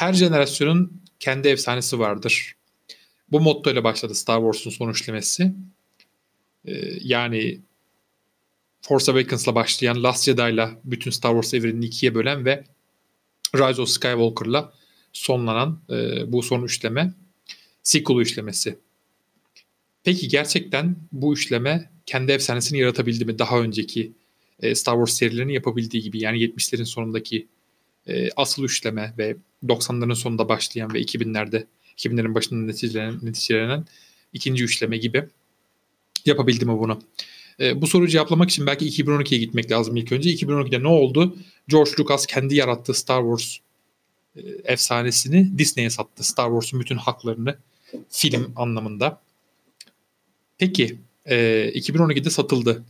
Her jenerasyonun kendi efsanesi vardır. Bu motto ile başladı Star Wars'un son üçlemesi. Ee, yani Force Awakens'la başlayan, Last Jedi'la bütün Star Wars evrenini ikiye bölen ve Rise of Skywalker'la sonlanan e, bu son üçleme sequel üçlemesi. Peki gerçekten bu üçleme kendi efsanesini yaratabildi mi? Daha önceki e, Star Wars serilerini yapabildiği gibi yani 70'lerin sonundaki e, asıl üçleme ve 90'ların sonunda başlayan ve 2000'lerde 2000'lerin başında neticelenen, neticelenen ikinci üçleme gibi yapabildi mi bunu? E, bu soruyu cevaplamak için belki 2012'ye gitmek lazım ilk önce. 2012'de ne oldu? George Lucas kendi yarattığı Star Wars e, efsanesini Disney'e sattı. Star Wars'un bütün haklarını film anlamında. Peki e, 2012'de satıldı.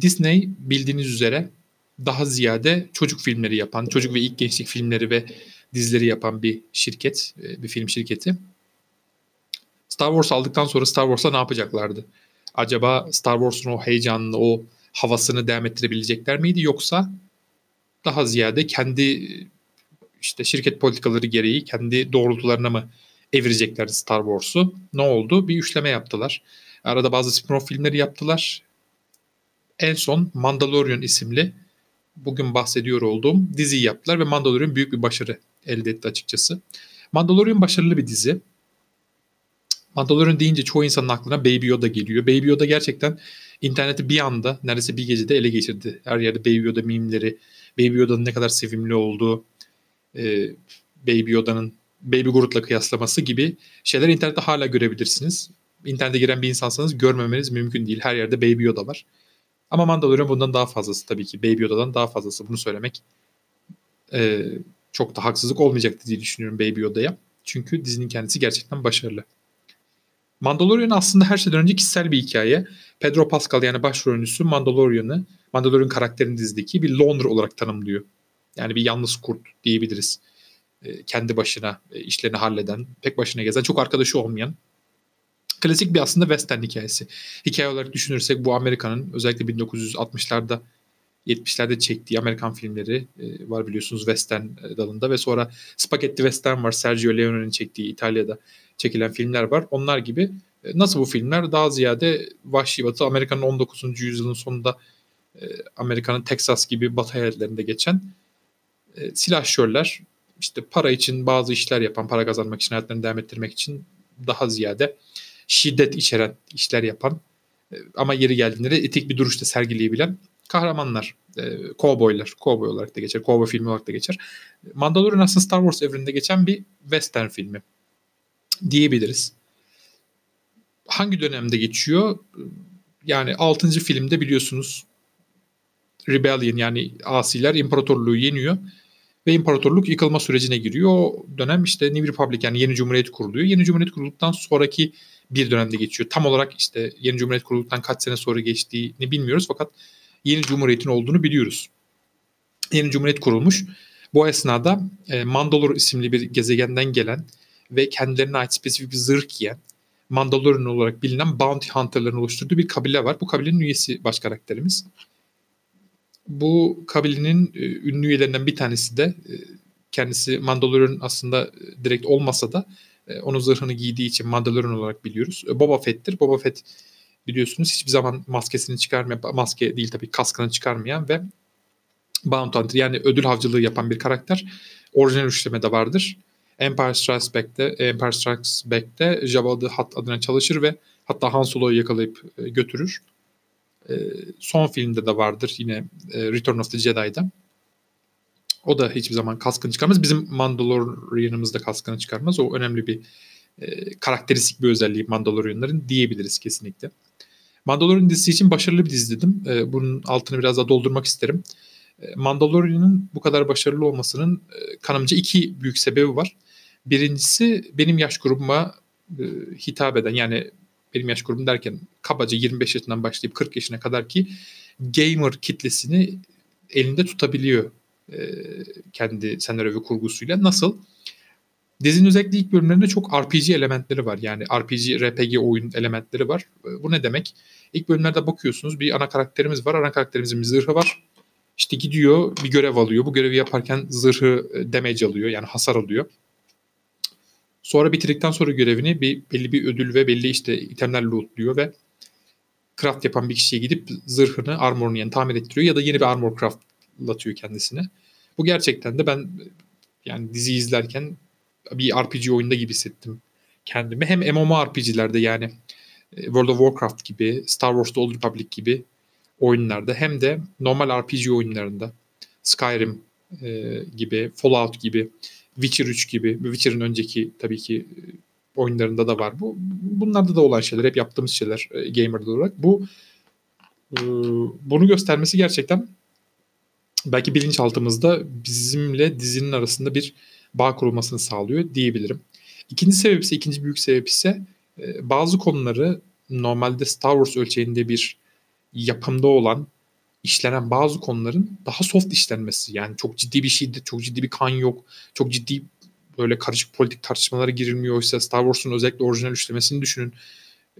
Disney bildiğiniz üzere daha ziyade çocuk filmleri yapan, çocuk ve ilk gençlik filmleri ve dizileri yapan bir şirket, e, bir film şirketi. Star Wars aldıktan sonra Star Wars'la ne yapacaklardı? Acaba Star Wars'un o heyecanını, o havasını devam ettirebilecekler miydi yoksa daha ziyade kendi işte şirket politikaları gereği kendi doğrultularına mı evireceklerdi Star Wars'u? Ne oldu? Bir üçleme yaptılar. Arada bazı spin-off filmleri yaptılar. En son Mandalorian isimli bugün bahsediyor olduğum diziyi yaptılar ve Mandalorian büyük bir başarı elde etti açıkçası. Mandalorian başarılı bir dizi. Mandalorian deyince çoğu insanın aklına Baby Yoda geliyor. Baby Yoda gerçekten interneti bir anda neredeyse bir gecede ele geçirdi. Her yerde Baby Yoda mimleri, Baby Yoda'nın ne kadar sevimli olduğu, e, Baby Yoda'nın Baby Groot'la kıyaslaması gibi şeyler internette hala görebilirsiniz. İnternete giren bir insansanız görmemeniz mümkün değil. Her yerde Baby Yoda var. Ama Mandalorian bundan daha fazlası tabii ki. Baby Yoda'dan daha fazlası. Bunu söylemek e, çok da haksızlık olmayacaktı diye düşünüyorum Baby Yoda'ya. Çünkü dizinin kendisi gerçekten başarılı. Mandalorian aslında her şeyden önce kişisel bir hikaye. Pedro Pascal yani başrolünüsü Mandalorian'ı, Mandalorian karakterini dizideki bir loner olarak tanımlıyor. Yani bir yalnız kurt diyebiliriz. E, kendi başına e, işlerini halleden, pek başına gezen, çok arkadaşı olmayan klasik bir aslında western hikayesi. Hikaye olarak düşünürsek bu Amerika'nın özellikle 1960'larda 70'lerde çektiği Amerikan filmleri e, var biliyorsunuz western e, dalında ve sonra Spaghetti Western var Sergio Leone'nin çektiği İtalya'da çekilen filmler var. Onlar gibi e, nasıl bu filmler daha ziyade vahşi batı Amerika'nın 19. yüzyılın sonunda e, Amerika'nın Texas gibi batı eyaletlerinde geçen e, silahşörler işte para için bazı işler yapan, para kazanmak için, hayatlarını devam ettirmek için daha ziyade şiddet içeren işler yapan e, ama yeri geldiğinde de etik bir duruşta sergileyebilen kahramanlar, e, kovboylar, kovboy olarak da geçer, kovboy filmi olarak da geçer. Mandalorian aslında Star Wars evreninde geçen bir western filmi diyebiliriz. Hangi dönemde geçiyor? Yani 6. filmde biliyorsunuz Rebellion yani asiler imparatorluğu yeniyor ve imparatorluk yıkılma sürecine giriyor. O dönem işte New Republic yani yeni cumhuriyet kuruluyor. Yeni cumhuriyet kurulduktan sonraki bir dönemde geçiyor. Tam olarak işte yeni cumhuriyet kurulduktan kaç sene sonra geçtiğini bilmiyoruz fakat yeni cumhuriyetin olduğunu biliyoruz. Yeni cumhuriyet kurulmuş. Bu esnada e, Mandalor isimli bir gezegenden gelen ve kendilerine ait spesifik bir zırh giyen Mandalorian olarak bilinen Bounty Hunter'ların oluşturduğu bir kabile var. Bu kabilenin üyesi baş karakterimiz. Bu kabilenin e, ünlü üyelerinden bir tanesi de e, kendisi Mandalorian aslında e, direkt olmasa da e, onun zırhını giydiği için Mandalorian olarak biliyoruz. E, Boba Fett'tir. Boba Fett biliyorsunuz hiçbir zaman maskesini çıkarmayan, maske değil tabii kaskını çıkarmayan ve Bounty Hunter yani ödül havcılığı yapan bir karakter. Orijinal üçlemede vardır. Empire Strikes Back'te, Empire Strikes Back'te Jabba the Hutt adına çalışır ve hatta Han Solo'yu yakalayıp e, götürür. son filmde de vardır yine Return of the Jedi'da. O da hiçbir zaman kaskını çıkarmaz. Bizim Mandalorian'ımız da kaskını çıkarmaz. O önemli bir e, karakteristik bir özelliği Mandalorianların diyebiliriz kesinlikle. Mandalorian dizisi için başarılı bir dizi dedim. E, bunun altını biraz daha doldurmak isterim. E, Mandalorian'ın bu kadar başarılı olmasının e, kanımca iki büyük sebebi var. Birincisi benim yaş grubuma e, hitap eden yani benim yaş grubum derken kabaca 25 yaşından başlayıp 40 yaşına kadar ki gamer kitlesini elinde tutabiliyor e, kendi senaryo ve kurgusuyla. Nasıl? Dizinin özellikle ilk bölümlerinde çok RPG elementleri var. Yani RPG, RPG oyun elementleri var. E, bu ne demek? İlk bölümlerde bakıyorsunuz bir ana karakterimiz var. Ana karakterimizin bir zırhı var. İşte gidiyor bir görev alıyor. Bu görevi yaparken zırhı e, damage alıyor yani hasar alıyor. Sonra bitirdikten sonra görevini bir belli bir ödül ve belli işte itemler lootluyor ve craft yapan bir kişiye gidip zırhını, armorunu yani tamir ettiriyor ya da yeni bir armor craftlatıyor kendisine. Bu gerçekten de ben yani dizi izlerken bir RPG oyunda gibi hissettim kendimi. Hem MMORPG'lerde yani e, World of Warcraft gibi, Star Wars The Old Republic gibi oyunlarda hem de normal RPG oyunlarında Skyrim e, gibi, Fallout gibi, Witcher 3 gibi, Witcher'ın önceki tabii ki e, oyunlarında da var. Bu bunlarda da olan şeyler, hep yaptığımız şeyler e, gamer olarak. Bu e, bunu göstermesi gerçekten belki bilinçaltımızda bizimle dizinin arasında bir bağ kurulmasını sağlıyor diyebilirim. İkinci sebep ise, ikinci büyük sebep ise e, bazı konuları normalde Star Wars ölçeğinde bir yapımda olan işlenen bazı konuların daha soft işlenmesi. Yani çok ciddi bir şeydi, çok ciddi bir kan yok, çok ciddi böyle karışık politik tartışmalara girilmiyor. Oysa Star Wars'un özellikle orijinal üçlemesini düşünün.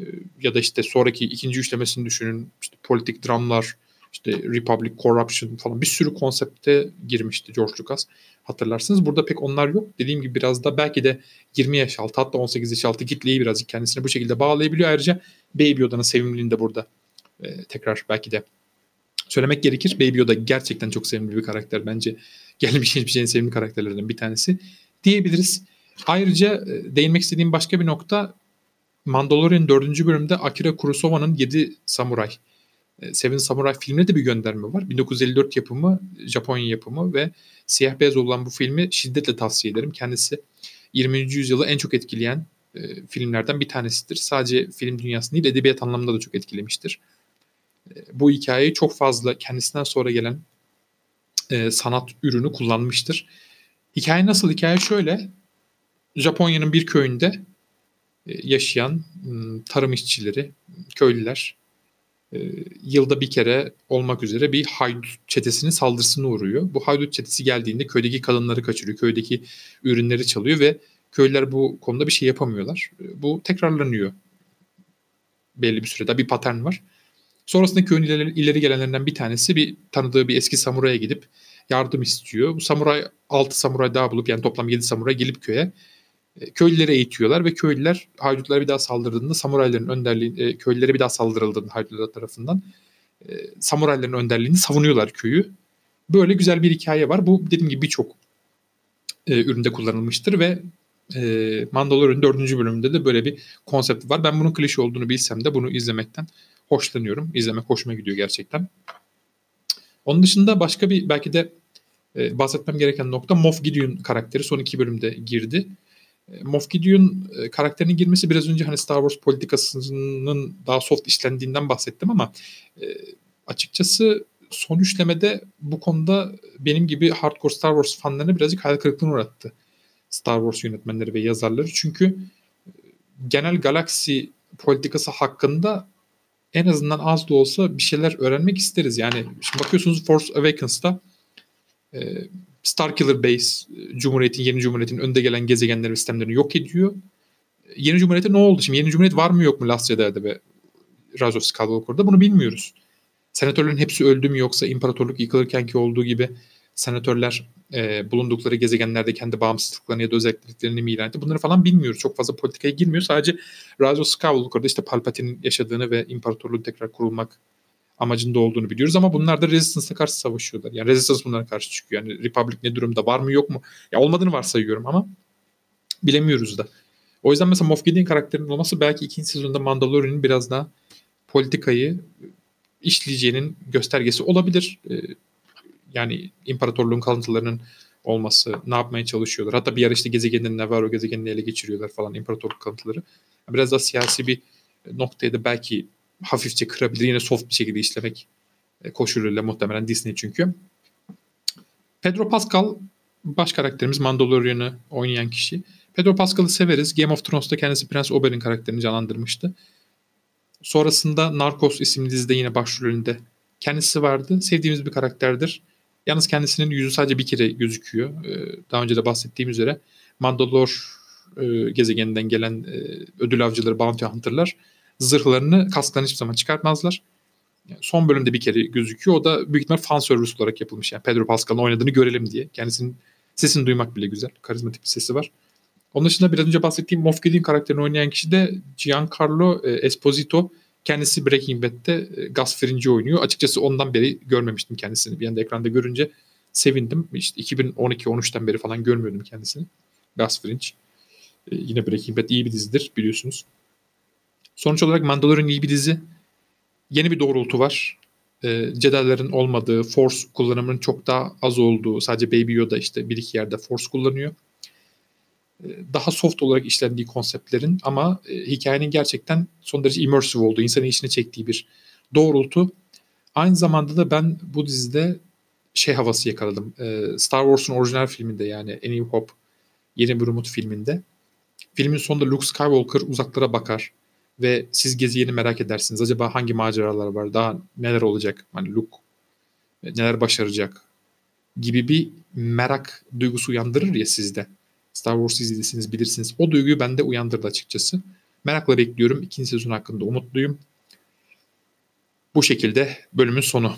Ee, ya da işte sonraki ikinci üçlemesini düşünün. İşte politik dramlar, işte Republic Corruption falan bir sürü konsepte girmişti George Lucas. Hatırlarsınız. Burada pek onlar yok. Dediğim gibi biraz da belki de 20 yaş altı hatta 18 yaş altı kitleyi birazcık kendisine bu şekilde bağlayabiliyor. Ayrıca Baby Yoda'nın sevimliliğini de burada e, tekrar belki de söylemek gerekir. Baby Yoda gerçekten çok sevimli bir karakter. Bence gelmiş hiçbir şeyin sevimli karakterlerinden bir tanesi diyebiliriz. Ayrıca e, değinmek istediğim başka bir nokta Mandalorian 4. bölümde Akira Kurosawa'nın 7 Samuray Seven Samurai filmine de bir gönderme var. 1954 yapımı, Japonya yapımı ve siyah beyaz olan bu filmi şiddetle tavsiye ederim. Kendisi 20. yüzyılı en çok etkileyen e, filmlerden bir tanesidir. Sadece film dünyasını değil edebiyat anlamında da çok etkilemiştir. E, bu hikayeyi çok fazla kendisinden sonra gelen e, sanat ürünü kullanmıştır. Hikaye nasıl? Hikaye şöyle. Japonya'nın bir köyünde e, yaşayan tarım işçileri, köylüler e, yılda bir kere olmak üzere bir haydut çetesinin saldırısına uğruyor. Bu haydut çetesi geldiğinde köydeki kadınları kaçırıyor, köydeki ürünleri çalıyor ve köylüler bu konuda bir şey yapamıyorlar. E, bu tekrarlanıyor belli bir sürede bir patern var. Sonrasında köyün ileri gelenlerinden bir tanesi bir tanıdığı bir eski samuraya gidip yardım istiyor. Bu samuray 6 samuray daha bulup yani toplam 7 samuray gelip köye e, köylüleri eğitiyorlar ve köylüler haydutlara bir daha saldırdığında samurayların önderliği e, köylülere bir daha saldırıldığında haydutlar tarafından e, samurayların önderliğini savunuyorlar köyü. Böyle güzel bir hikaye var. Bu dediğim gibi birçok e, üründe kullanılmıştır ve e, Mandalorian 4. bölümünde de böyle bir konsept var. Ben bunun klişe olduğunu bilsem de bunu izlemekten hoşlanıyorum. İzlemek hoşuma gidiyor gerçekten. Onun dışında başka bir belki de e, bahsetmem gereken nokta Moff Gideon karakteri son iki bölümde girdi. E, Moff Gideon e, karakterinin girmesi biraz önce hani Star Wars politikasının daha soft işlendiğinden bahsettim ama e, açıkçası son üçlemede bu konuda benim gibi hardcore Star Wars fanlarını birazcık hayal kırıklığına uğrattı. Star Wars yönetmenleri ve yazarları. Çünkü genel galaksi politikası hakkında en azından az da olsa bir şeyler öğrenmek isteriz. Yani şimdi bakıyorsunuz Force Awakens'ta Starkiller Base, e, Cumhuriyet'in, yeni Cumhuriyet'in önde gelen gezegenleri ve sistemlerini yok ediyor. Yeni Cumhuriyet'e ne oldu? Şimdi yeni Cumhuriyet var mı yok mu Last Jedi'de ve of Skywalker'da bunu bilmiyoruz. Senatörlerin hepsi öldü mü yoksa imparatorluk yıkılırkenki olduğu gibi senatörler e, bulundukları gezegenlerde kendi bağımsızlıklarını ya da özelliklerini mi ilan etti? Bunları falan bilmiyoruz. Çok fazla politikaya girmiyor. Sadece of Skywalker'da işte Palpatine'in yaşadığını ve imparatorluğun tekrar kurulmak amacında olduğunu biliyoruz ama bunlar da Resistance'a karşı savaşıyorlar. Yani Resistance bunlara karşı çıkıyor. Yani Republic ne durumda var mı yok mu? Ya olmadığını varsayıyorum ama bilemiyoruz da. O yüzden mesela Moff Gideon karakterinin olması belki ikinci sezonda Mandalorian'ın biraz daha politikayı işleyeceğinin göstergesi olabilir. Ee, yani imparatorluğun kalıntılarının olması, ne yapmaya çalışıyorlar. Hatta bir ara işte gezegenin Navarro gezegenini ele geçiriyorlar falan imparatorluk kalıntıları. Biraz daha siyasi bir noktaya da belki hafifçe kırabilir. Yine soft bir şekilde işlemek e, koşuluyla muhtemelen Disney çünkü. Pedro Pascal baş karakterimiz Mandalorian'ı oynayan kişi. Pedro Pascal'ı severiz. Game of Thrones'ta kendisi Prens Oberyn karakterini canlandırmıştı. Sonrasında Narcos isimli dizide yine başrolünde kendisi vardı. Sevdiğimiz bir karakterdir. Yalnız kendisinin yüzü sadece bir kere gözüküyor. Ee, daha önce de bahsettiğim üzere Mandalor e, gezegeninden gelen e, ödül avcıları, bounty hunter'lar zırhlarını, kasklarını hiçbir zaman çıkartmazlar. Yani son bölümde bir kere gözüküyor. O da büyük ihtimal fan service olarak yapılmış. Yani Pedro Pascal'ın oynadığını görelim diye. Kendisinin sesini duymak bile güzel. Karizmatik bir sesi var. Onun dışında biraz önce bahsettiğim Moff Gideon karakterini oynayan kişi de Giancarlo e, Esposito. Kendisi Breaking Bad'de e, Gus Fring'i oynuyor. Açıkçası ondan beri görmemiştim kendisini. Bir anda ekranda görünce sevindim. İşte 2012-13'ten beri falan görmüyordum kendisini. Gus Fring. E, yine Breaking Bad iyi bir dizidir biliyorsunuz. Sonuç olarak Mandalorian iyi bir dizi. Yeni bir doğrultu var. E, Jedi'lerin olmadığı, Force kullanımının çok daha az olduğu, sadece Baby Yoda işte bir iki yerde Force kullanıyor. E, daha soft olarak işlendiği konseptlerin ama e, hikayenin gerçekten son derece immersive olduğu, insanın içine çektiği bir doğrultu. Aynı zamanda da ben bu dizide şey havası yakaladım. E, Star Wars'un orijinal filminde yani A New Hope, Yeni Bir Umut filminde. Filmin sonunda Luke Skywalker uzaklara bakar ve siz geziyeni merak edersiniz. Acaba hangi maceralar var? Daha neler olacak? Hani Luke neler başaracak? Gibi bir merak duygusu uyandırır ya sizde. Star Wars izlediyseniz bilirsiniz. O duyguyu bende uyandırdı açıkçası. Merakla bekliyorum. İkinci sezon hakkında umutluyum. Bu şekilde bölümün sonu.